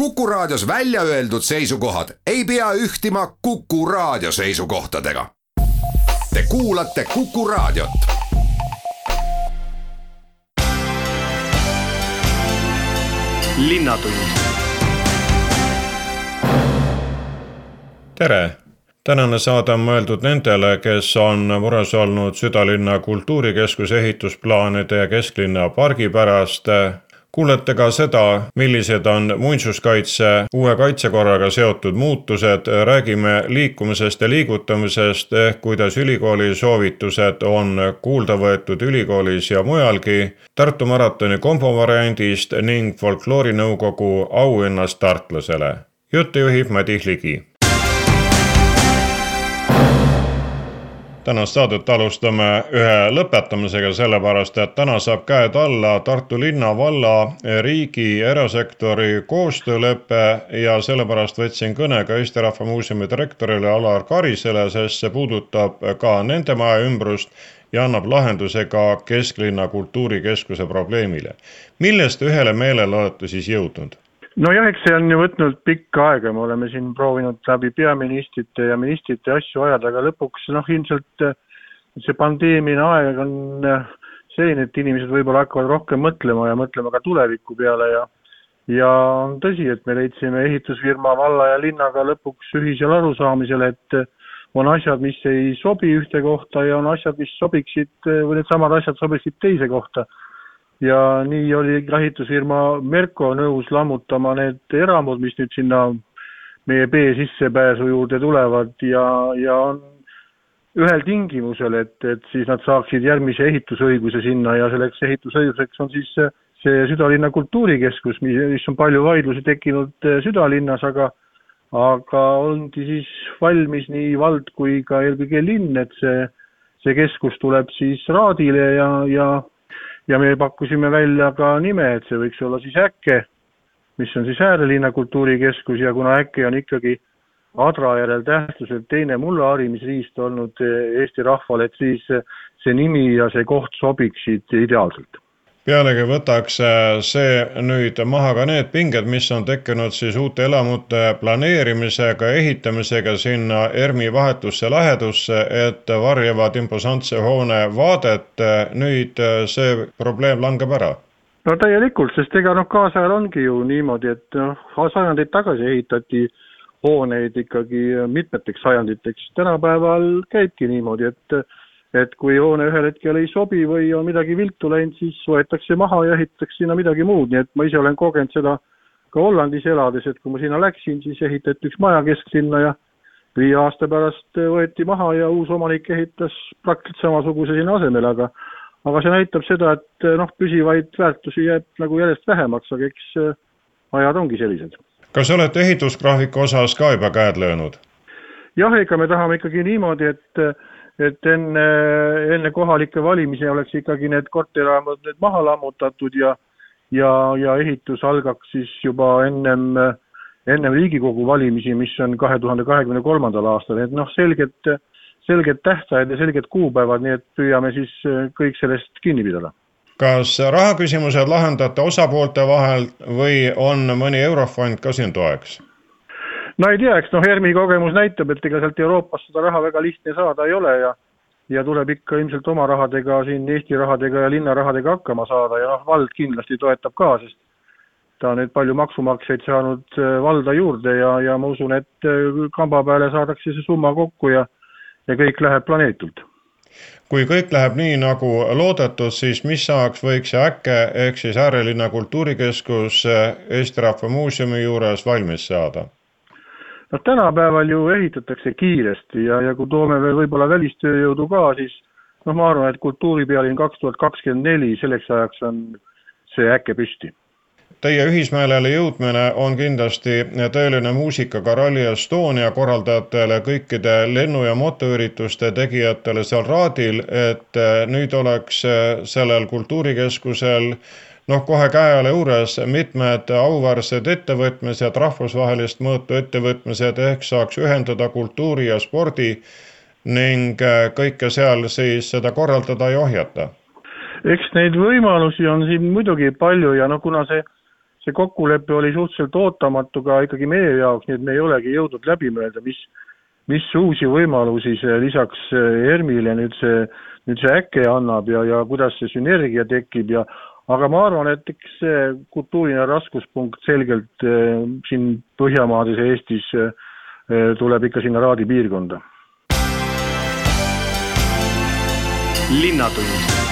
Kuku Raadios välja öeldud seisukohad ei pea ühtima Kuku Raadio seisukohtadega. Te kuulate Kuku Raadiot. tere tänane saade on mõeldud nendele, kes on mures olnud südalinna kultuurikeskuse ehitusplaanide ja kesklinna pargi pärast kuulete ka seda, millised on muinsuskaitse uue kaitsekorraga seotud muutused, räägime liikumisest ja liigutamisest ehk kuidas ülikooli soovitused on kuulda võetud ülikoolis ja mujalgi, Tartu maratoni kombovariandist ning folkloorinõukogu auhinnast tartlasele. juttu juhib Madis Ligi tänast saadet alustame ühe lõpetamisega, sellepärast et täna saab käed alla Tartu linna, valla, riigi, erasektori koostöölepe ja sellepärast võtsin kõne ka Eesti Rahva Muuseumi direktorile Alar Karisele, sest see puudutab ka nende maja ümbrust ja annab lahenduse ka kesklinna kultuurikeskuse probleemile. millest ühele meelele olete siis jõudnud? Nojah, eks see on ju võtnud pikka aega, me oleme siin proovinud läbi peaministrite ja ministrite asju ajada, aga lõpuks noh, ilmselt eh, see pandeemiline aeg on eh, selline, et inimesed võib-olla hakkavad rohkem mõtlema ja mõtlema ka tuleviku peale ja ja on tõsi, et me leidsime ehitusfirma valla ja linnaga lõpuks ühisel arusaamisel, et on asjad, mis ei sobi ühte kohta ja on asjad, mis sobiksid või needsamad asjad sobiksid teise kohta ja nii oli ka ehitusfirma Merko nõus lammutama need eramud, mis nüüd sinna meie B sissepääsu juurde tulevad ja, ja on ühel tingimusel, et, et siis nad saaksid järgmise ehitusõiguse sinna ja selleks ehitusõiguseks on siis see südalinna kultuurikeskus, mis on palju vaidlusi tekkinud eh, südalinnas, aga aga ongi siis valmis nii vald kui ka eelkõige linn, et see, see keskus tuleb siis Raadile ja, ja ja me pakkusime välja ka nime, et see võiks olla siis Äkke, mis on siis äärelinna kultuurikeskus. Ja kuna Äkke on ikkagi Adra järel tähtsuselt teine mulla harimisriist olnud Eesti rahvale, et siis see nimi ja see koht sobiksid ideaalselt pealegi võtaks see nüüd maha ka need pinged, mis on tekkinud siis uute elamute planeerimisega, ehitamisega sinna ERMi vahetusse lähedusse, et varjavad imposantse hoone vaadet. nüüd see probleem langeb ära no täielikult, sest ega noh, kaasajal ongi ju niimoodi, et noh, sajandeid tagasi ehitati hooneid ikkagi mitmeteks sajanditeks, tänapäeval käibki niimoodi, et et kui hoone ühel hetkel ei sobi või on midagi viltu läinud, siis võetakse maha ja ehitatakse sinna midagi muud, nii et ma ise olen kogenud seda ka Hollandis elades, et kui ma sinna läksin, siis ehitati üks maja kesklinna ja viie aasta pärast võeti maha ja uus omanik ehitas praktiliselt samasuguse sinna asemele, aga aga see näitab seda, et noh, püsivaid väärtusi jääb nagu järjest vähemaks, aga eks ajad ongi sellised. kas olete ehitusgraafiku osas ka juba käed löönud? jah, ega me tahame ikkagi niimoodi, et et enne, enne kohalikke valimisi oleks ikkagi need korterelamud nüüd maha lammutatud ja ja, ja ehitus algaks siis juba ennem, ennem Riigikogu valimisi, mis on kahe tuhande kahekümne kolmandal aastal, et noh, selged, selged tähtajad ja selged kuupäevad, nii et püüame siis kõik sellest kinni pidada kas rahaküsimused lahendate osapoolte vahel või on mõni eurofond ka siin toeks? No ei tea, eks noh, ERMi kogemus näitab, et ega sealt Euroopast seda raha väga lihtne saada ei ole ja ja tuleb ikka ilmselt oma rahadega siin Eesti rahadega ja linna rahadega hakkama saada ja noh, vald kindlasti toetab ka, sest ta on nüüd palju maksumaksjaid saanud äh, valda juurde ja, ja ma usun, et äh, kamba peale saadakse see summa kokku ja ja kõik läheb planeetult kui kõik läheb nii, nagu loodetud, siis mis ajaks võiks see äkke ehk siis äärelinna kultuurikeskus äh, Eesti Rahva Muuseumi juures valmis saada? Noh, tänapäeval ju ehitatakse kiiresti ja, ja kui toome veel võib-olla välistööjõudu ka, siis noh, ma arvan, et kultuuripealinn kaks tuhat kakskümmend neli, selleks ajaks on see äke püsti. Teie ühismeelele jõudmine on kindlasti tõeline muusika ka Rally Estonia korraldajatele, kõikide lennu- ja motoürituste tegijatele seal raadil, et nüüd oleks sellel kultuurikeskusel noh, kohe käe all juures mitmed auväärsed ettevõtmised, rahvusvahelist mõõtu ettevõtmised ehk saaks ühendada kultuuri ja spordi ning äh, kõike seal siis seda korraldada ja ohjata? eks neid võimalusi on siin muidugi palju ja noh, kuna see, see kokkulepe oli suhteliselt ootamatu ka ikkagi meie jaoks, nii et me ei olegi jõudnud läbi mõelda, mis, mis uusi võimalusi see lisaks ERM-ile nüüd see, nüüd see äkke annab ja, ja kuidas see sünergia tekib ja aga ma arvan, et eks see kultuuriline raskuspunkt selgelt äh, siin Põhjamaades ja Eestis äh, tuleb ikka sinna Raadi piirkonda. linnatund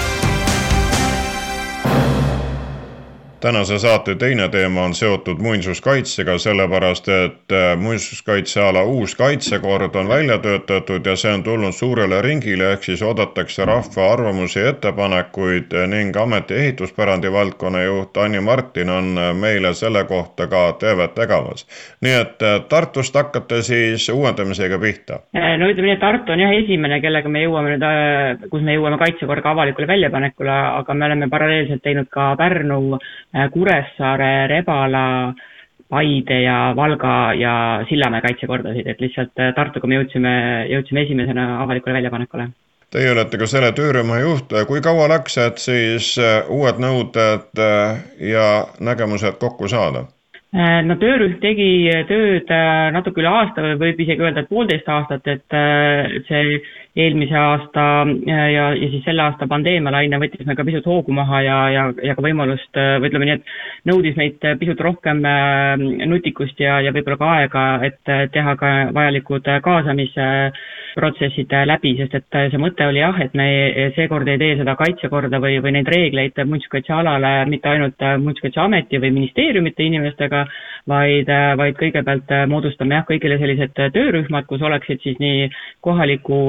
tänase saate teine teema on seotud muinsuskaitsega, sellepärast et äh, muinsuskaitseala uus kaitsekord on välja töötatud ja see on tulnud suurele ringile, ehk siis oodatakse rahva arvamusi ja ettepanekuid ning ameti ehituspärandi valdkonna juht Anni Martin on meile selle kohta ka teavet tegemas. nii et äh, Tartust hakkate siis uuendamisega pihta? Äh, no ütleme nii, et Tartu on jah esimene, kellega me jõuame nüüd, kus me jõuame kaitsekorraga avalikule väljapanekule, aga me oleme paralleelselt teinud ka Pärnu Kuressaare, Rebala, Paide ja Valga ja Sillamäe kaitsekordasid, et lihtsalt äh, Tartuga me jõudsime, jõudsime esimesena avalikule väljapanekule. Teie olete ka selle töörühma juht, kui kaua läks, et siis äh, uued nõuded ja nägemused kokku saada? no töörühm tegi tööd natuke üle aasta või võib isegi öelda, et poolteist aastat, et see eelmise aasta ja, ja siis selle aasta pandeemialaine võttis meil ka pisut hoogu maha ja, ja, ja ka võimalust või ütleme nii, et nõudis meilt pisut rohkem äh, nutikust ja, ja võib-olla ka aega, et teha ka vajalikud kaasamisprotsessid läbi, sest et see mõte oli jah, et me seekord ei tee seda kaitsekorda või, või neid reegleid muinsuskaitsealale mitte ainult Muinsuskaitseameti või ministeeriumite inimestega, vaid, vaid kõigepealt moodustame jah, kõigile sellised töörühmad, kus oleksid siis nii kohaliku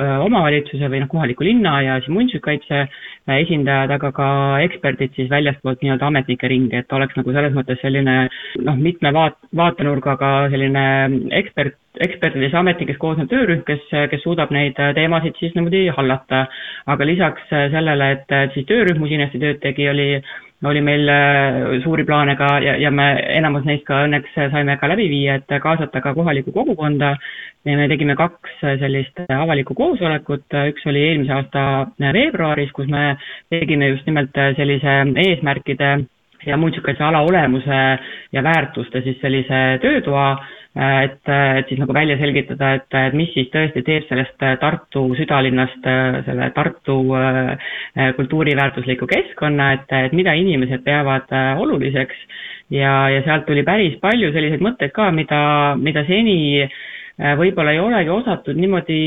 Äh, omavalitsuse või noh, kohaliku linna ja siis muinsuskaitse äh, esindajad, aga ka eksperdid siis väljastpoolt nii-öelda ametnike ringi, et oleks nagu selles mõttes selline noh, mitme vaat-, vaatenurgaga selline ekspert, ekspertidest ja ametnikest koosnev töörühm, kes, kes suudab neid teemasid siis niimoodi hallata. aga lisaks sellele, et siis töörühm usinasti tööd tegi, oli oli meil äh, suuri plaane ka ja, ja me enamus neist ka õnneks saime ka läbi viia, et kaasata ka kohalikku kogukonda. me tegime kaks sellist avalikku koosolekut, üks oli eelmise aasta veebruaris, kus me tegime just nimelt sellise eesmärkide ja muinsuskaitseala olemuse ja väärtuste siis sellise töötoa et, et siis nagu välja selgitada, et, et mis siis tõesti teeb sellest Tartu südalinnast selle Tartu äh, kultuuriväärtusliku keskkonna, et, et mida inimesed peavad äh, oluliseks. Ja, ja sealt tuli päris palju selliseid mõtteid ka, mida, mida seni Äh, võib-olla ei olegi osatud niimoodi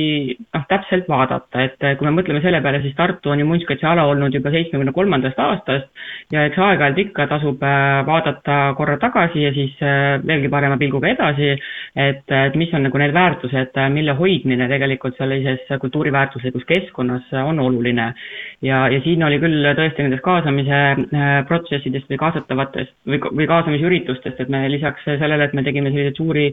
noh, täpselt vaadata, et äh, kui me mõtleme selle peale, siis Tartu on ju muinsuskaitseala olnud juba seitsmekümne kolmandast aastast ja eks aeg-ajalt ikka tasub äh, vaadata korra tagasi ja siis veelgi parema pilguga edasi, et, et mis on nagu need väärtused, mille hoidmine tegelikult sellises kultuuriväärtuslikus keskkonnas on oluline. ja, ja siin oli küll tõesti nendest kaasamise protsessidest või kaasatavatest või, või kaasamisüritustest, et me lisaks sellele, et me tegime selliseid suuri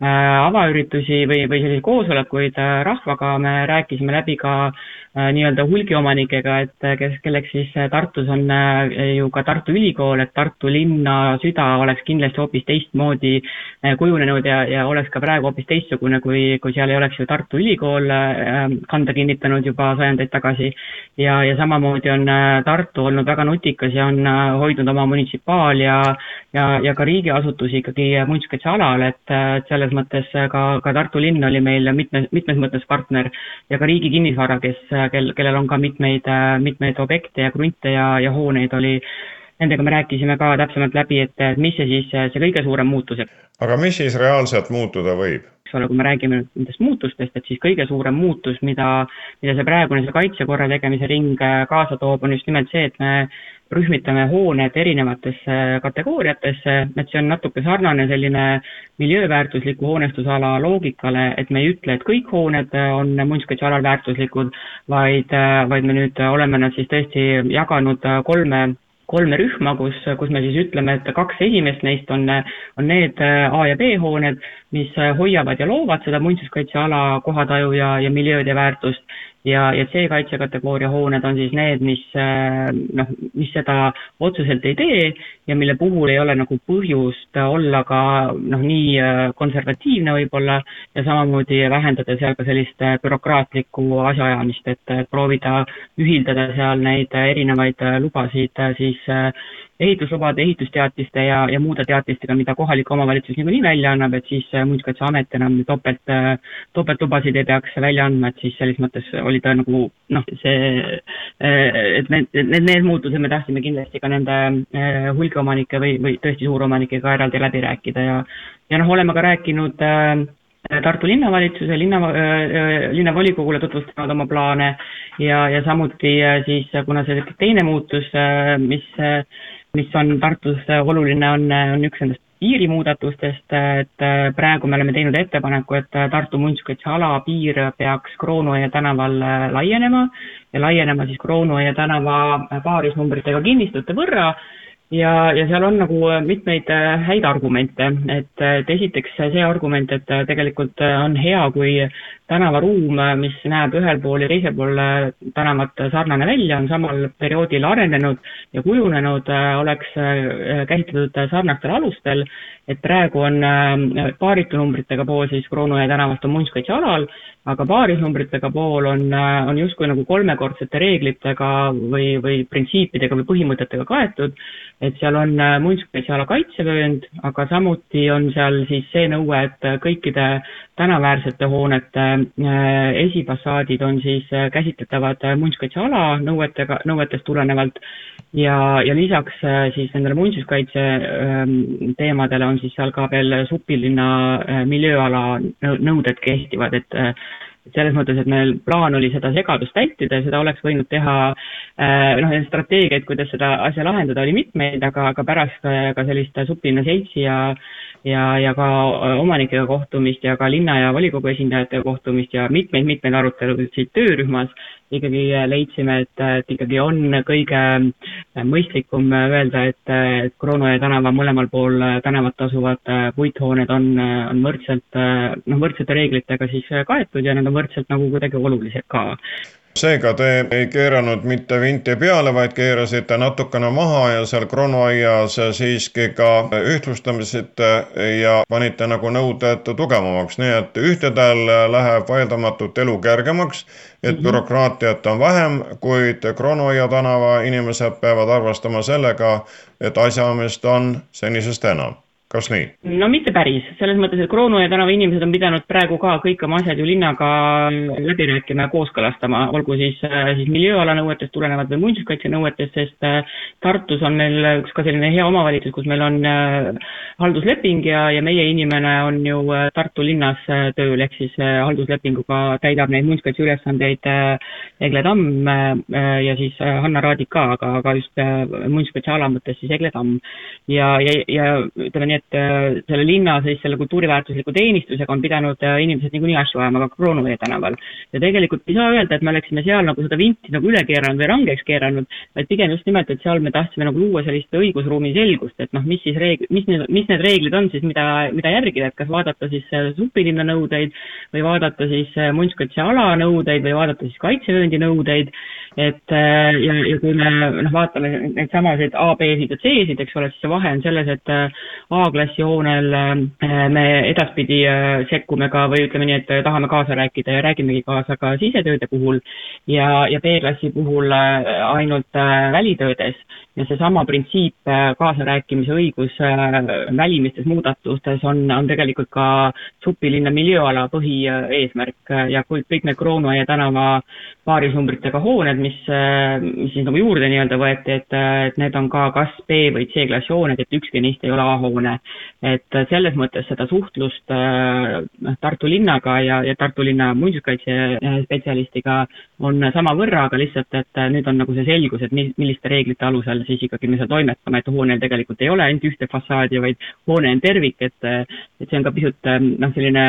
avaüritusi, kogunemisi või, või selliseid koosolekuid äh, rahvaga, me rääkisime läbi ka äh, nii-öelda hulgiomanikega, et äh, kes, kelleks siis Tartus on ju ka Tartu Ülikool, et Tartu linna süda oleks kindlasti hoopis teistmoodi kujunenud ja, ja oleks ka praegu hoopis teistsugune, kui, kui seal ei oleks ju Tartu Ülikool kanda kinnitanud juba sajandeid tagasi. ja, ja samamoodi on Tartu olnud väga nutikas ja on hoidnud oma munitsipaal- ja, ja, ja ka riigiasutusi ikkagi muinsuskaitsealal, et, et selles mõttes ka, ka Tartu linn oli meil mitmes, mitmes mõttes partner ja ka Riigi Kinnisvara, kes, kel, kellel on ka mitmeid, mitmeid objekte ja krunte ja, ja hooneid oli, nendega me rääkisime ka täpsemalt läbi, et mis see siis, see kõige suurem muutus. aga mis siis reaalselt muutuda võib? Eks ole, kui me räägime nüüd nendest muutustest, et siis kõige suurem muutus, mida, mida see praegune see kaitsekorra tegemise ring kaasa toob, on just nimelt see, et me rühmitame hooned erinevatesse kategooriatesse, et see on natuke sarnane selline miljööväärtusliku hoonestusala loogikale, et me ei ütle, et kõik hooned on muinsuskaitsealal väärtuslikud, vaid, vaid me nüüd oleme nad siis tõesti jaganud kolme kolme rühma, kus, kus me siis ütleme, et kaks esimest neist on, on need A ja B hooned, mis hoiavad ja loovad seda muinsuskaitseala kohataju ja, ja miljööd ja väärtust ja, ja C kaitsekategooria hooned on siis need, mis noh, mis seda otseselt ei tee ja mille puhul ei ole nagu põhjust olla ka noh, nii konservatiivne võib-olla ja samamoodi vähendada seal ka sellist bürokraatlikku asjaajamist, et proovida ühildada seal neid erinevaid lubasid siis ehituslubade, ehitusteatiste ja, ja muude teatistega, mida kohalik omavalitsus niikuinii välja annab, et siis äh, Muinsuskaitseamet enam topelt, äh, topeltlubasid ei peaks välja andma, et siis selles mõttes oli ta nagu noh, see, äh, et need, need, need muutused me tahtsime kindlasti ka nende hulgiomanike või, või tõesti suuromanikega eraldi läbi rääkida ja ja noh, oleme ka rääkinud äh, Tartu linnavalitsuse, linna, linnavolikogule tutvustanud oma plaane ja, ja samuti siis, kuna see teine muutus, mis mis on Tartus oluline, on, on üks nendest piirimuudatustest, et praegu me oleme teinud ettepaneku, et Tartu muinsuskaitseala piir peaks Kroonuaia tänaval laienema ja laienema siis Kroonuaia tänava paarisnumbritega kinnistute võrra ja, ja seal on nagu mitmeid häid argumente, et, et esiteks see argument, et tegelikult on hea, kui tänavaruum, mis näeb ühel pool ja teisel pool äh, tänavat sarnane välja, on samal perioodil arenenud ja kujunenud, äh, oleks äh, käsitletud sarnastel alustel, et praegu on paaritunumbritega pool siis Kroonuaia tänavast on muinsuskaitsealal, aga paarisnumbritega pool on, on justkui nagu kolmekordsete reeglitega või, või printsiipidega või põhimõtetega kaetud, et seal on muinsuskaitseala kaitsevöönd, aga samuti on seal siis see nõue, et kõikide tänaväärsete hoonete Äh, esifassaadid on siis äh, käsitletavad äh, muinsuskaitseala nõuetega, nõuetest tulenevalt. Ja, ja lisaks siis nendele muinsuskaitse ähm, teemadele on siis seal ka veel supilinna miljööala nõuded kehtivad, et et selles mõttes, et meil plaan oli seda segadust vältida ja seda oleks võinud teha noh, strateegiaid, kuidas seda asja lahendada, oli mitmeid, aga, aga pärast ka sellist suplinna seltsi ja ja, ja ka äh, omanikega kohtumist ja ka linna ja volikogu esindajatega kohtumist ja mitmeid-mitmeid arutelusid töörühmas, ikkagi äh, leidsime, et, et ikkagi on kõige äh, mõistlikum öelda, et, Kroonoja tänava mõlemal pool tänavat asuvad puithooned on, on võrdselt, noh, võrdsete reeglitega siis kaetud ja nad on võrdselt nagu kuidagi olulised ka seega te ei keeranud mitte vinti peale, vaid keerasite natukene maha ja seal kronoaias siiski ka ühtlustamisite ja panite nagu nõuded tugevamaks, nii et ühtedel läheb vaieldamatult elu kergemaks, et -hmm. bürokraatiat on vähem, kuid Kronoaia tänava inimesed peavad arvestama sellega, et asjaajamist on senisest enam kas nii? no mitte päris, selles mõttes, et Kroonuaia tänava inimesed on pidanud praegu ka kõik oma asjad ju linnaga läbi rääkima ja kooskõlastama, olgu siis, äh, siis miljööala nõuetest tulenevad või muinsuskaitse nõuetest, sest äh, Tartus on meil üks ka selline hea omavalitsus, kus meil on äh, haldusleping ja, ja meie inimene on ju Tartu linnas tööl, ehk siis halduslepinguga täidab neid muinsuskaitse ülesandeid Egle Tamm ja siis Hanna Raadik ka, aga, aga just muinsuskaitseala mõttes siis Egle Tamm. ja, ja, ja ütleme nii, et et äh, selle linna siis selle kultuuriväärtusliku teenistusega on pidanud äh, inimesed niikuinii asju ajama ka Kroonuvee tänaval. ja tegelikult ei saa öelda, et me oleksime seal nagu seda vinti nagu üle keeranud või rangeks keeranud, vaid pigem just nimelt, et seal me tahtsime nagu luua sellist õigusruumi selgust, et noh, mis siis reeg-, mis need, mis need reeglid on siis, mida, mida järgida, et kas vaadata siis äh, supilinna nõudeid või vaadata siis muinsuskaitseala nõudeid või vaadata siis kaitsevööndi nõudeid, et ja, ja kui me noh, vaatame neid samasid A, B-sid ja C-sid, eks ole, siis see vahe on selles, et A A-klassi hoonel äh, me edaspidi äh, sekkume ka või ütleme nii, et tahame kaasa rääkida ja räägimegi kaasa ka sisetööde puhul ja, ja B-klassi puhul äh, ainult välitöödes. Ja seesama printsiip, kaasarääkimise õigus välimistes muudatustes on, on tegelikult ka supilinna miljööala põhieesmärk ja kui kõik need Kroonuaia tänava paarisnumbritega hooned, mis, mis siis nagu juurde nii-öelda võeti, et, et need on ka kas B või C-klassi hooned, et ükski neist ei ole A-hoone et selles mõttes seda suhtlust noh, Tartu linnaga ja, ja Tartu linna muinsuskaitsespetsialistiga on samavõrra, aga lihtsalt, et nüüd on nagu see selgus, et milliste reeglite alusel siis ikkagi me seal toimetame, et hoonel tegelikult ei ole ainult ühte fassaadi, vaid hoone on tervik, et et see on ka pisut noh, selline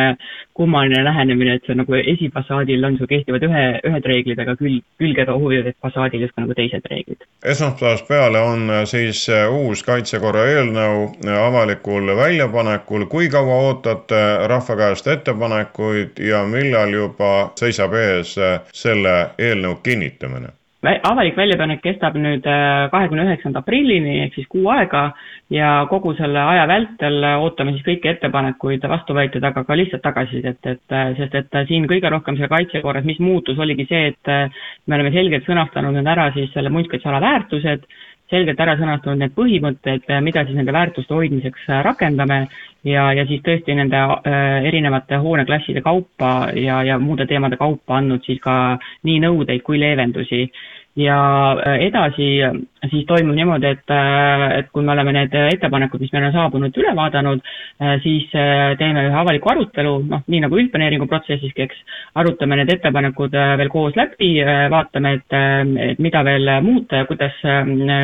kummaline lähenemine, et see nagu esifassaadil on, sul kehtivad ühe, ühed reeglid, aga küll, külgetoo huvides fassaadil justkui nagu teised reeglid. esmaspäevast peale on siis uus kaitsekorra eelnõu avalikul väljapanekul, kui kaua ootate rahva käest ettepanekuid ja millal juba seisab ees selle eelnõu kinnitamine? avalik väljapanek kestab nüüd äh, kahekümne üheksanda aprillini ehk siis kuu aega ja kogu selle aja vältel ootame siis kõiki ettepanekuid vastu võetud, aga ka lihtsalt tagasisidet, et äh, sest et äh, siin kõige rohkem selle kaitsekorras, mis muutus, oligi see, et me oleme selgelt sõnastanud nüüd ära siis selle muinsuskaitseala väärtused, selgelt ära sõnastanud need põhimõtted, mida siis nende väärtuste hoidmiseks rakendame ja, ja siis tõesti nende äh, erinevate hooneklasside kaupa ja, ja muude teemade kaupa andnud siis ka nii nõudeid kui leevendusi. Ja äh, edasi siis toimub niimoodi, et, äh, et kui me oleme need ettepanekud, mis meile on saabunud, üle vaadanud, äh, siis teeme ühe avaliku arutelu, noh, nii nagu üldplaneeringu protsessiski, eks, arutame need ettepanekud veel koos läbi, vaatame, et, et mida veel muuta ja kuidas,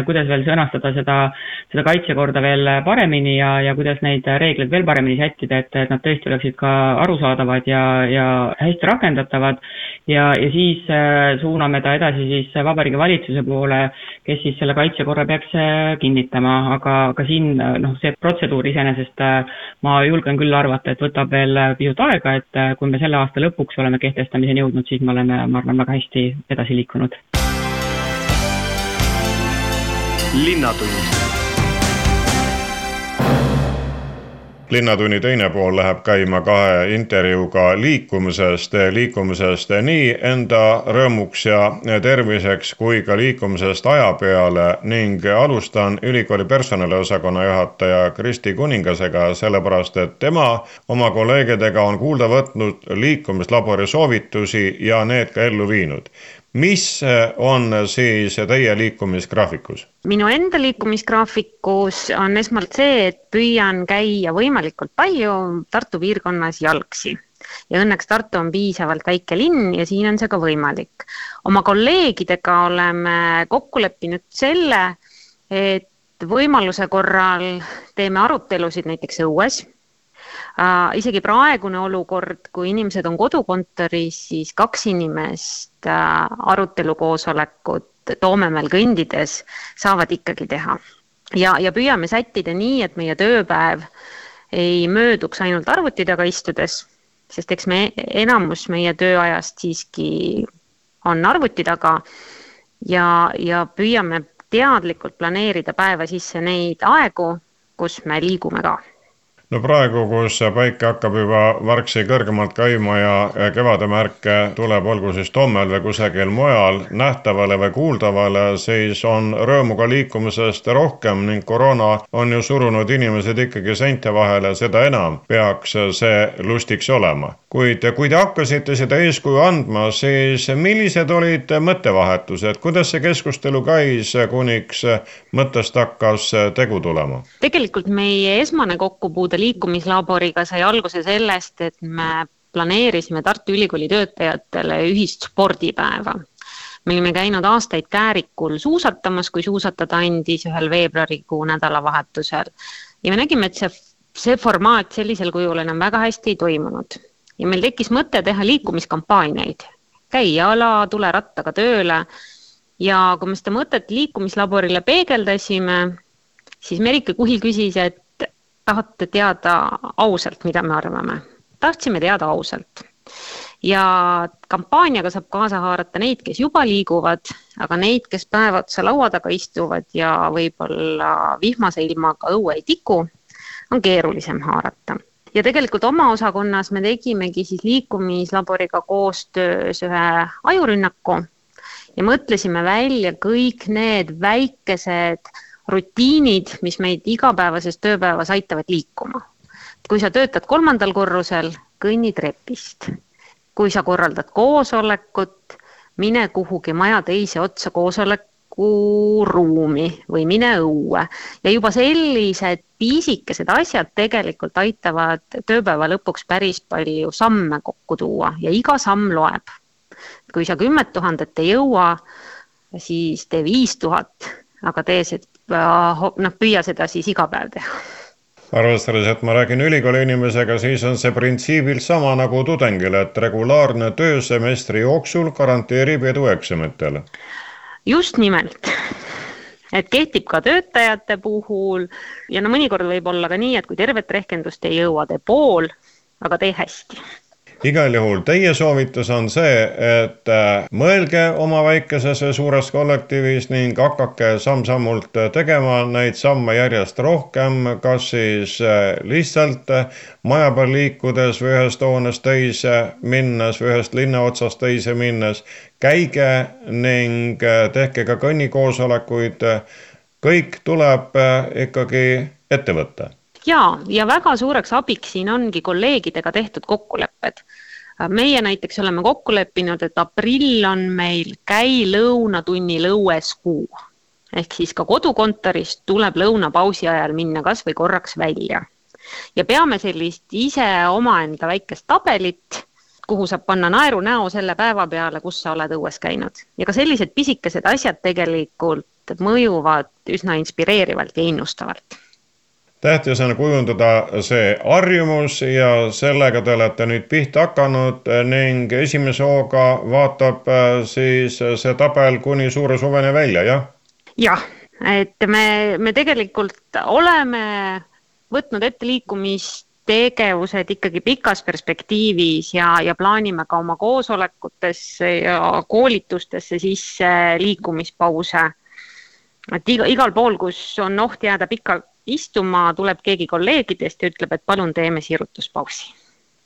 kuidas veel sõnastada seda, seda kaitsekorda veel paremini ja, ja kuidas neid reegleid veel paremini sättida, et, et nad tõesti oleksid ka arusaadavad ja, ja hästi rakendatavad. Ja, ja siis suuname ta edasi siis Vabariigi Valitsuse poole, kes siis selle kaitsekorra peaks äh, kinnitama, aga, aga siin äh, noh, see protseduur iseenesest äh, ma julgen küll arvata, et võtab veel pisut aega, et kui me selle aasta lõpuks oleme kehtestamiseni jõudnud, siis me oleme, ma arvan, väga hästi edasi liikunud. linnatund linnatunni teine pool läheb käima kahe intervjuuga liikumisest, liikumisest nii enda rõõmuks ja terviseks kui ka liikumisest aja peale ning alustan ülikooli personaliosakonna juhataja Kristi Kuningasega, sellepärast et tema oma kolleegidega on kuulda võtnud liikumislabori soovitusi ja need ka ellu viinud mis äh, on siis teie liikumisgraafikus? minu enda liikumisgraafikus on esmalt see, et püüan käia võimalikult palju Tartu piirkonnas jalgsi ja õnneks Tartu on piisavalt väike linn ja siin on see ka võimalik. oma kolleegidega oleme kokku leppinud selle, et võimaluse korral teeme arutelusid näiteks õues. Isegi praegune olukord, kui inimesed on kodukontoris, siis kaks inimest äh, arutelukoosolekut Toomemäel kõndides saavad ikkagi teha. ja, ja püüame sättida nii, et meie tööpäev ei mööduks ainult arvuti taga istudes, sest eks me enamus meie tööajast siiski on arvuti taga ja, ja püüame teadlikult planeerida päeva sisse neid aegu, kus me liigume ka no praegu, kus päike hakkab juba vargsi kõrgemalt käima ja kevade märke tuleb, olgu siis Tommel või kusagil mujal nähtavale või kuuldavale, siis on rõõmu ka liikumisest rohkem ning koroona on ju surunud inimesed ikkagi seinte vahele, seda enam peaks see lustiks olema. kuid kui te hakkasite seda eeskuju andma, siis millised olid mõttevahetused, kuidas see keskustelu käis, kuniks mõttest hakkas tegu tulema? tegelikult meie esmane kokkupuude liikumislaboriga sai alguse sellest, et me planeerisime Tartu Ülikooli töötajatele ühist spordipäeva. me olime käinud aastaid Käärikul suusatamas, kui suusatada andis ühel veebruarikuu nädalavahetusel. Ja me nägime, et see, see formaat sellisel kujul enam väga hästi ei toimunud. Ja meil tekkis mõte teha liikumiskampaaniaid, käi jala, tule rattaga tööle. Ja kui me seda mõtet liikumislaborile peegeldasime, siis Merike Kuhil küsis, et tahate teada ausalt, mida me arvame? tahtsime teada ausalt. ja kampaaniaga saab kaasa haarata neid, kes juba liiguvad, aga neid, kes päev otsa laua taga istuvad ja võib-olla vihmase ilmaga õue ei tiku, on keerulisem haarata ja tegelikult oma osakonnas me tegimegi siis liikumislaboriga koostöös ühe ajurünnaku ja mõtlesime välja kõik need väikesed rutiinid, mis meid igapäevases tööpäevas aitavad liikuma. kui sa töötad kolmandal korrusel, kõnni trepist. kui sa korraldad koosolekut, mine kuhugi maja teise otsa koosolekuruumi või mine õue ja juba sellised pisikesed asjad tegelikult aitavad tööpäeva lõpuks päris palju samme kokku tuua ja iga samm loeb. kui sa kümmet tuhandet ei jõua, siis tee viis tuhat, aga tee see noh, püüa seda siis iga päev teha. Arvestades, et ma räägin ülikooli inimesega, siis on see printsiibilt sama nagu tudengil, et regulaarne töö semestri jooksul garanteerib edu eksamitel. just nimelt. Et kehtib ka töötajate puhul ja no mõnikord võib olla ka nii, et kui tervet rehkendust ei jõua, tee pool, aga tee hästi igal juhul teie soovitus on see, et äh, mõelge oma väikeses ja suures kollektiivis ning hakake samm-sammult tegema neid samme järjest rohkem, kas siis äh, lihtsalt äh, maja peal liikudes või ühest hoonest teise minnes või ühest linna otsast teise minnes. käige ning tehke ka kõnnikoosolekuid. kõik tuleb ikkagi ette võtta ja, ja väga suureks abiks siin ongi kolleegidega tehtud kokkulepped. meie näiteks oleme kokku leppinud, et aprill on meil käi lõunatunni lõueskuu ehk siis ka kodukontorist tuleb lõunapausi ajal minna kasvõi korraks välja. ja peame sellist ise omaenda väikest tabelit, kuhu saab panna naerunäo selle päeva peale, kus sa oled õues käinud ja ka sellised pisikesed asjad tegelikult mõjuvad üsna inspireerivalt ja innustavalt tähtis on kujundada see harjumus ja sellega te olete nüüd pihta hakanud ning esimese hooga vaatab äh, siis see tabel kuni suure suveni välja, jah? jah, et me, me tegelikult oleme võtnud ette liikumistegevused ikkagi pikas perspektiivis ja, ja plaanime ka oma koosolekutesse ja koolitustesse sisse liikumispause. et iga, igal pool, kus on oht jääda pikalt istuma, tuleb keegi kolleegidest ja ütleb, et palun teeme sirutuspausi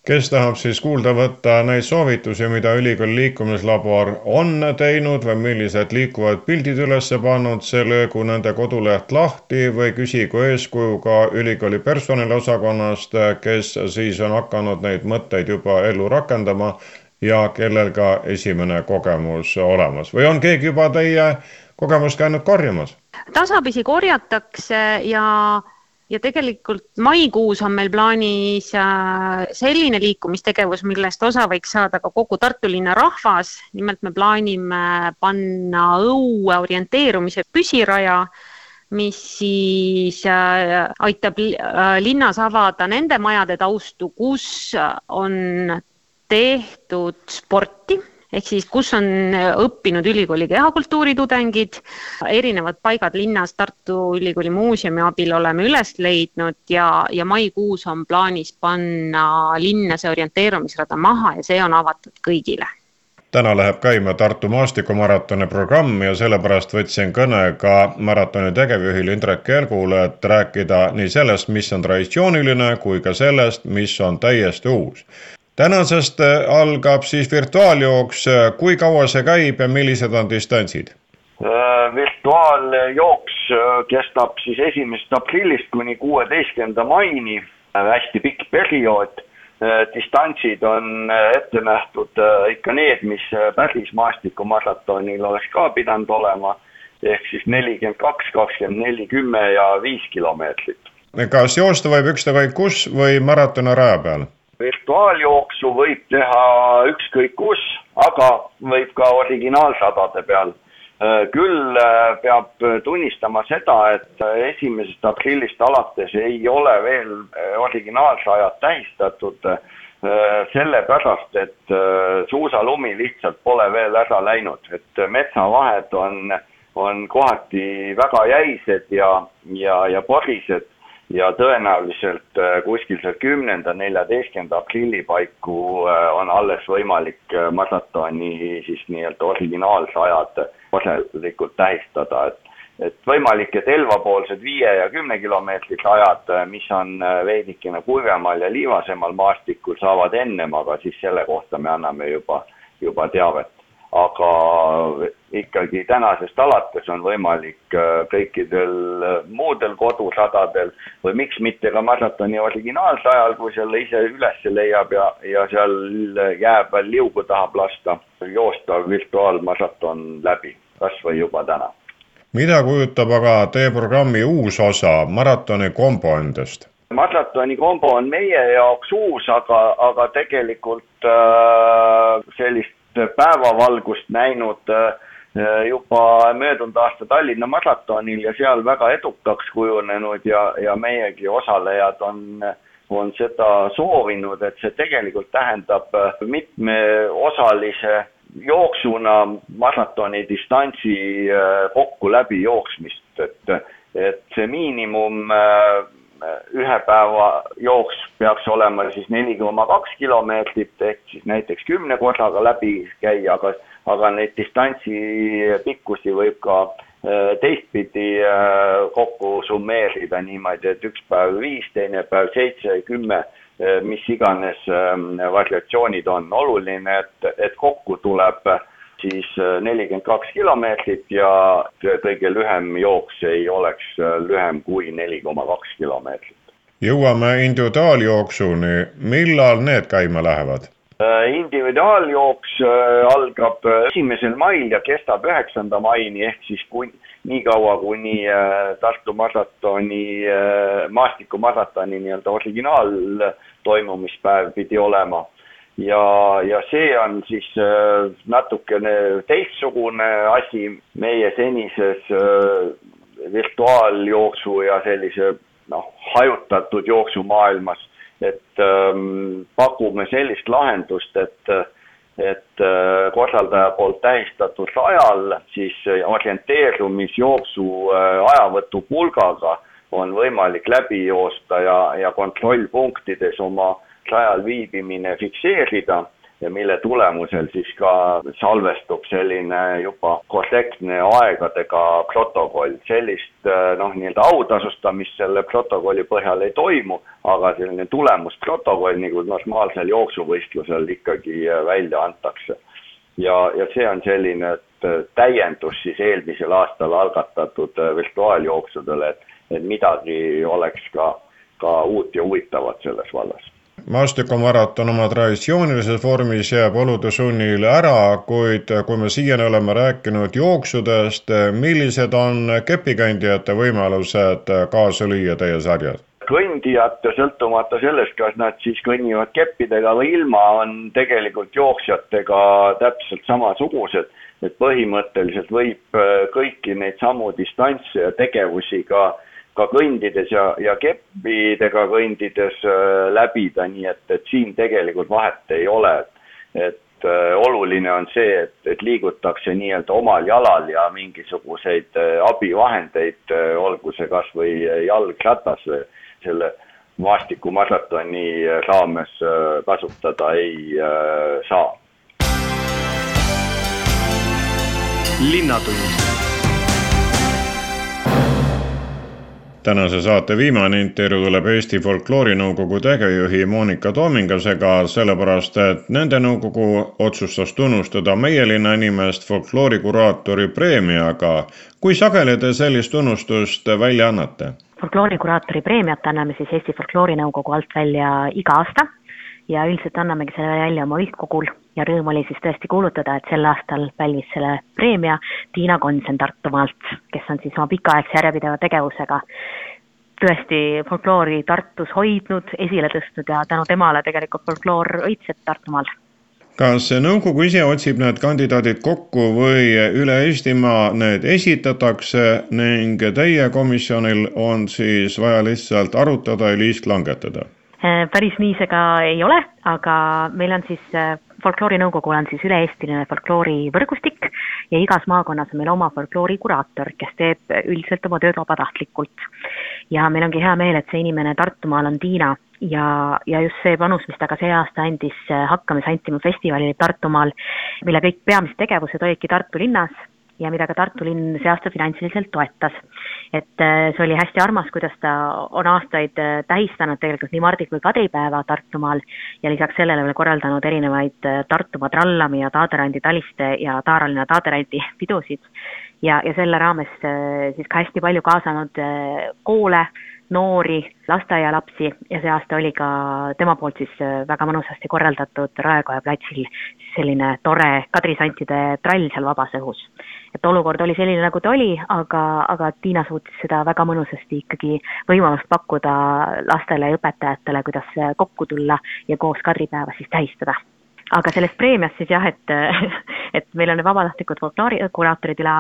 kes tahab siis kuulda võtta neid soovitusi, mida ülikooli liikumislabor on teinud või millised liikuvad pildid üles pannud, see löögu nende koduleht lahti või küsigu eeskuju ka ülikooli personaliosakonnast, kes siis on hakanud neid mõtteid juba ellu rakendama ja kellel ka esimene kogemus olemas või on keegi juba teie kogemust käinud korjamas? Tasapisi korjatakse ja, ja tegelikult maikuus on meil plaanis äh, selline liikumistegevus, millest osa võiks saada ka kogu Tartu linna rahvas. nimelt me plaanime panna õue orienteerumise püsiraja, mis siis äh, aitab äh, linnas avada nende majade taustu, kus on tehtud sporti ehk siis kus on õppinud ülikooli kehakultuuri tudengid, erinevad paigad linnas Tartu Ülikooli muuseumi abil oleme üles leidnud ja, ja maikuus on plaanis panna linna see orienteerumisrada maha ja see on avatud kõigile. Täna läheb käima Tartu maastikumaratoni programm ja sellepärast võtsin kõne ka maratoni tegevjuhil Indrek Kelgule, et rääkida nii sellest, mis on traditsiooniline, kui ka sellest, mis on täiesti uus tänasest äh, algab siis virtuaaljooks, kui kaua see käib ja millised on distantsid? Äh, virtuaaljooks äh, kestab siis esimesest aprillist kuni kuueteistkümnenda maini, hästi pikk periood. distantsid on ette nähtud ikka need, mis päris maastikumaratoonil oleks ka pidanud olema, ehk siis nelikümmend kaks, kakskümmend neli, kümme ja viis kilomeetrit. kas joosta võib ükstakõik kus või maratoni raja peal? Virtuaaljooksu võib teha ükskõik kus, aga võib ka originaalsadade peal. Äh, küll äh, peab tunnistama seda, et esimesest aprillist alates ei ole veel äh, originaalsajad tähistatud, sellepärast et suusalumi lihtsalt pole veel ära läinud, et metsavahed on, on kohati väga jäised ja, ja, ja porised ja tõenäoliselt äh, kuskil seal kümnenda, neljateistkümnenda aprilli paiku äh, on alles võimalik äh, maratoni siis nii-öelda originaalsajad korralikult tähistada, et et võimalik, et Elva-poolsed viie ja kümne kilomeetri sajad, mis on veidikene kuivemal ja liivasemal maastikul, saavad ennem, aga siis selle kohta me anname juba, juba teavet aga ikkagi tänasest alates on võimalik äh, kõikidel äh, muudel kodusadadel või miks mitte ka maratoni originaalsajal, kui selle ise üles leiab ja, ja seal jää peal liugu tahab lasta, joosta virtuaalmaraton läbi, kas või juba täna. mida kujutab aga teie programmi uus osa, maratoni kombo endast? maratoni kombo on meie jaoks uus, aga, aga tegelikult äh, sellist päevavalgust näinud äh, juba möödunud aasta Tallinna maratonil ja seal väga edukaks kujunenud ja, ja meiegi osalejad on, on seda soovinud, et see tegelikult tähendab mitmeosalise jooksuna maratoni distantsi kokku läbi jooksmist, et, et see miinimum ühe päeva jooks peaks olema siis neli koma kaks kilomeetrit ehk siis näiteks kümne korraga läbi käia, aga, aga neid distantsi pikkusi võib ka äh, teistpidi äh, kokku summeerida niimoodi, et üks päev viis, teine päev seitse, kümme, äh, mis iganes ähm, variatsioonid on. oluline, et, et kokku tuleb siis nelikümmend kaks kilomeetrit ja kõige lühem jooks ei oleks lühem kui neli koma kaks kilomeetrit jõuame individuaaljooksuni, millal need käima lähevad? Äh, individuaaljooks äh, algab äh, esimesel mail ja kestab üheksanda maini ehk siis kui, nii kaua, kuni Tartu maratoni, maastikumaratoni nii-öelda originaal toimumispäev pidi olema. Ja, ja see on siis natukene teistsugune asi meie senises virtuaaljooksu ja sellise noh, hajutatud jooksumaailmas, et ähm, pakume sellist lahendust, et et äh, korraldaja poolt tähistatud ajal siis orienteerumisjooksu äh, ajavõtu pulgaga on võimalik läbi joosta ja, ja kontrollpunktides oma rajal viibimine fikseerida ja mille tulemusel siis ka salvestub selline juba korrektne aegadega protokoll. sellist äh, noh, nii-öelda autasustamist selle protokolli põhjal ei toimu, aga selline tulemusprotokoll nagu normaalsel jooksuvõistlusel ikkagi äh, välja antakse. ja, ja see on selline äh, täiendus siis eelmisel aastal algatatud virtuaaljooksudele, et, et midagi oleks ka, ka uut ja huvitavat selles vallas maastikumaraton oma traditsioonilises vormis jääb olude sunnil ära, kuid kui me siiani oleme rääkinud jooksudest, millised on kepikändijate võimalused kaasa lüüa teie sarjas? kõndijad, sõltumata sellest, kas nad siis kõnnivad keppidega või ilma, on tegelikult jooksjatega täpselt samasugused. et põhimõtteliselt võib kõiki neid samu distantse ja tegevusi ka äh, ka kõndides ja, ja keppidega kõndides äh, läbida, nii et, et siin tegelikult vahet ei ole. et äh, oluline on see, et, et liigutakse nii-öelda omal jalal ja mingisuguseid äh, abivahendeid, olgu see kas või jalgratas selle maastikumaratoni raames kasutada ei saa. linnatund tänase saate viimane intervjuu tuleb Eesti Folkloorinõukogu tegevjuhi Monika Toomingasega, sellepärast et nende nõukogu otsustas tunnustada meie linna inimest folkloorikuraatori preemiaga. kui sageli te sellist tunnustust välja annate? folkloorikuraatori preemiat anname siis Eesti Folkloorinõukogu alt välja iga aasta ja üldiselt annamegi selle välja oma üldkogul ja rõõm oli siis tõesti kuulutada, et sel aastal pälvis selle preemia Tiina Konsen Tartumaalt, kes on siis oma pikaaegse järjepideva tegevusega tõesti folkloori Tartus hoidnud, esile tõstnud ja tänu temale tegelikult folkloor õitseb Tartumaal. kas nõukogu ise otsib need kandidaadid kokku või üle Eestimaa need esitatakse ning teie komisjonil on siis vaja lihtsalt arutada ja liisk langetada? Äh, päris nii see ka ei ole, aga meil on siis, folkloorinõukogul on siis üle-eestiline folkloorivõrgustik ja igas maakonnas on meil oma folkloorikuraator, kes teeb üldiselt oma tööd vabatahtlikult. ja meil ongi hea meel, et see inimene Tartumaal on Tiina ja, ja just see panus, mis ta ka see aasta andis äh, Hakkamas antima festivalil Tartumaal, mille kõik peamised tegevused olidki Tartu linnas ja mida ka Tartu linn see aasta finantsiliselt toetas. et äh, see oli hästi armas, kuidas ta on aastaid äh, tähistanud tegelikult nii Mardi kui kadripäeva Tartumaal ja lisaks sellele veel korraldanud erinevaid äh, Tartumaa trallami ja Taaderandi taliste ja Taaralinna Taaderandi pidusid. ja, ja selle raames siis ka hästi palju kaasanud koole, noori, lasteaialapsi ja see aasta oli ka tema poolt siis väga mõnusasti korraldatud Raekoja platsil selline tore kadrisantide trall seal vabas õhus et olukord oli selline, nagu ta oli, aga, aga Tiina suutis seda väga mõnusasti ikkagi võimalust pakkuda lastele ja õpetajatele, kuidas kokku tulla ja koos kadripäeva siis tähistada. Aga sellest preemiast siis jah, et, et meil on vabatahtlikud folkloorikuraatorid üle,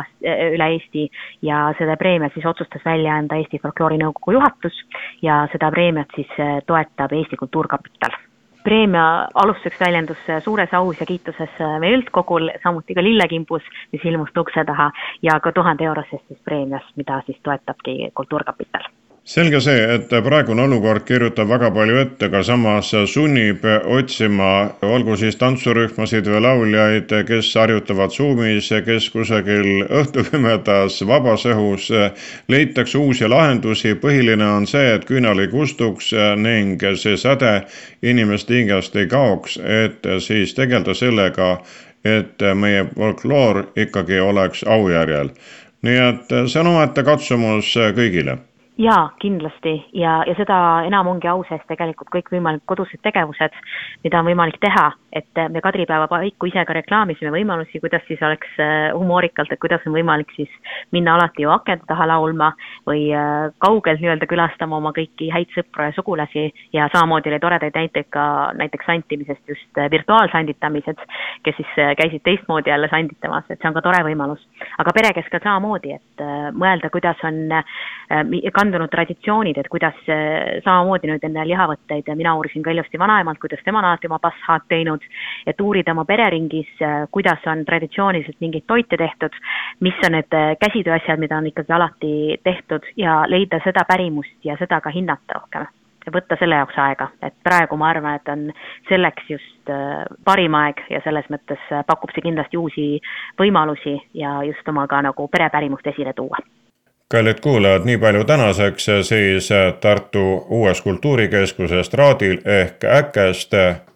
üle Eesti ja seda preemiat siis otsustas välja anda Eesti Folkloorinõukogu juhatus ja seda preemiat siis toetab Eesti Kultuurkapital preemia alustuseks väljendus suures aus ja kiituses meie üldkogul, samuti ka lillekimbus, mis ilmus ukse taha ja ka tuhande eurosest siis preemiast, mida siis toetabki Kultuurkapital selge see, et praegune olukord kirjutab väga palju ette, aga samas sunnib otsima, olgu siis tantsurühmasid või lauljaid, kes harjutavad Zoomis, kes kusagil õhtupimedas vabas õhus, leitakse uusi lahendusi, põhiline on see, et küünal ei kustuks ning see säde inimeste hingest ei kaoks, et siis tegeleda sellega, et meie folkloor ikkagi oleks aujärjel. nii et see on omaette katsumus kõigile jaa, kindlasti. Ja, ja seda enam ongi au sees tegelikult kõikvõimalikud kodused tegevused, mida on võimalik teha, et me Kadripäeva paiku ise ka reklaamisime võimalusi, kuidas siis oleks äh, humoorikalt, et kuidas on võimalik siis minna alati ju akende taha laulma või äh, kaugelt nii-öelda külastama oma kõiki häid sõpru ja sugulasi ja samamoodi oli toredaid näiteid ka näiteks santimisest just äh, virtuaalsanditamised, kes siis käisid teistmoodi jälle sanditamas, et see on ka tore võimalus. aga perekeskel samamoodi, et mõelda, kuidas on kandunud traditsioonid, et kuidas samamoodi nüüd enne lihavõtteid, mina uurisin ka ilusti vanaemalt, kuidas tema on alati oma passaad teinud, et uurida oma pereringis, kuidas on traditsiooniliselt mingeid toite tehtud, mis on need käsitööasjad, mida on ikkagi alati tehtud ja leida seda pärimust ja seda ka hinnata rohkem. Ja võtta selle jaoks aega, et praegu ma arvan, et on selleks just parim aeg ja selles mõttes pakub see kindlasti uusi võimalusi ja just oma ka nagu perepärimust esile tuua kallid kuulajad, nii palju tänaseks siis Tartu uuest kultuurikeskusest Raadil ehk Äkest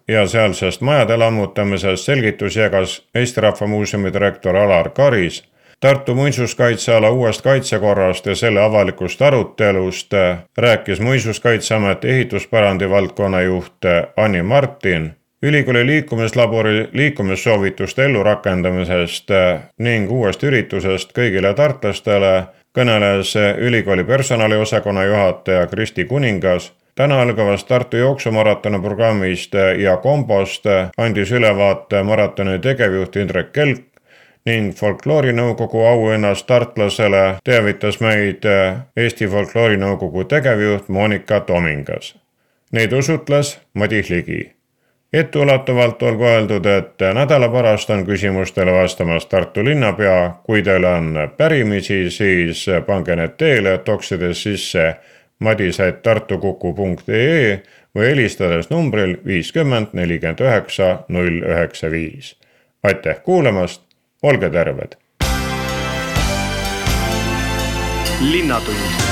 ja sealsest majade lammutamisest selgitusi jagas Eesti Rahva Muuseumi direktor Alar Karis. Tartu muinsuskaitseala uuest kaitsekorrast ja selle avalikust arutelust rääkis Muinsuskaitseameti ehituspärandi valdkonna juht Anni Martin ülikooli liikumislabori liikumissoovituste ellurakendamisest ning uuest üritusest kõigile tartlastele kõneles ülikooli personaliosakonna juhataja Kristi Kuningas. täna algavast Tartu jooksumaratoni programmist ja kombost andis ülevaate maratoni tegevjuht Indrek Kelk ning folkloorinõukogu auhinnast tartlasele teavitas meid Eesti Folkloorinõukogu tegevjuht Monika Tomingas. Neid usutles Madis Ligi etteulatuvalt olgu öeldud, et nädala pärast on küsimustele vastamas Tartu linnapea. kui teil on pärimisi, siis pange need teele toksides sisse madis.tartukuku.ee või helistades numbril viiskümmend nelikümmend üheksa null üheksa viis. aitäh kuulamast, olge terved. linnatund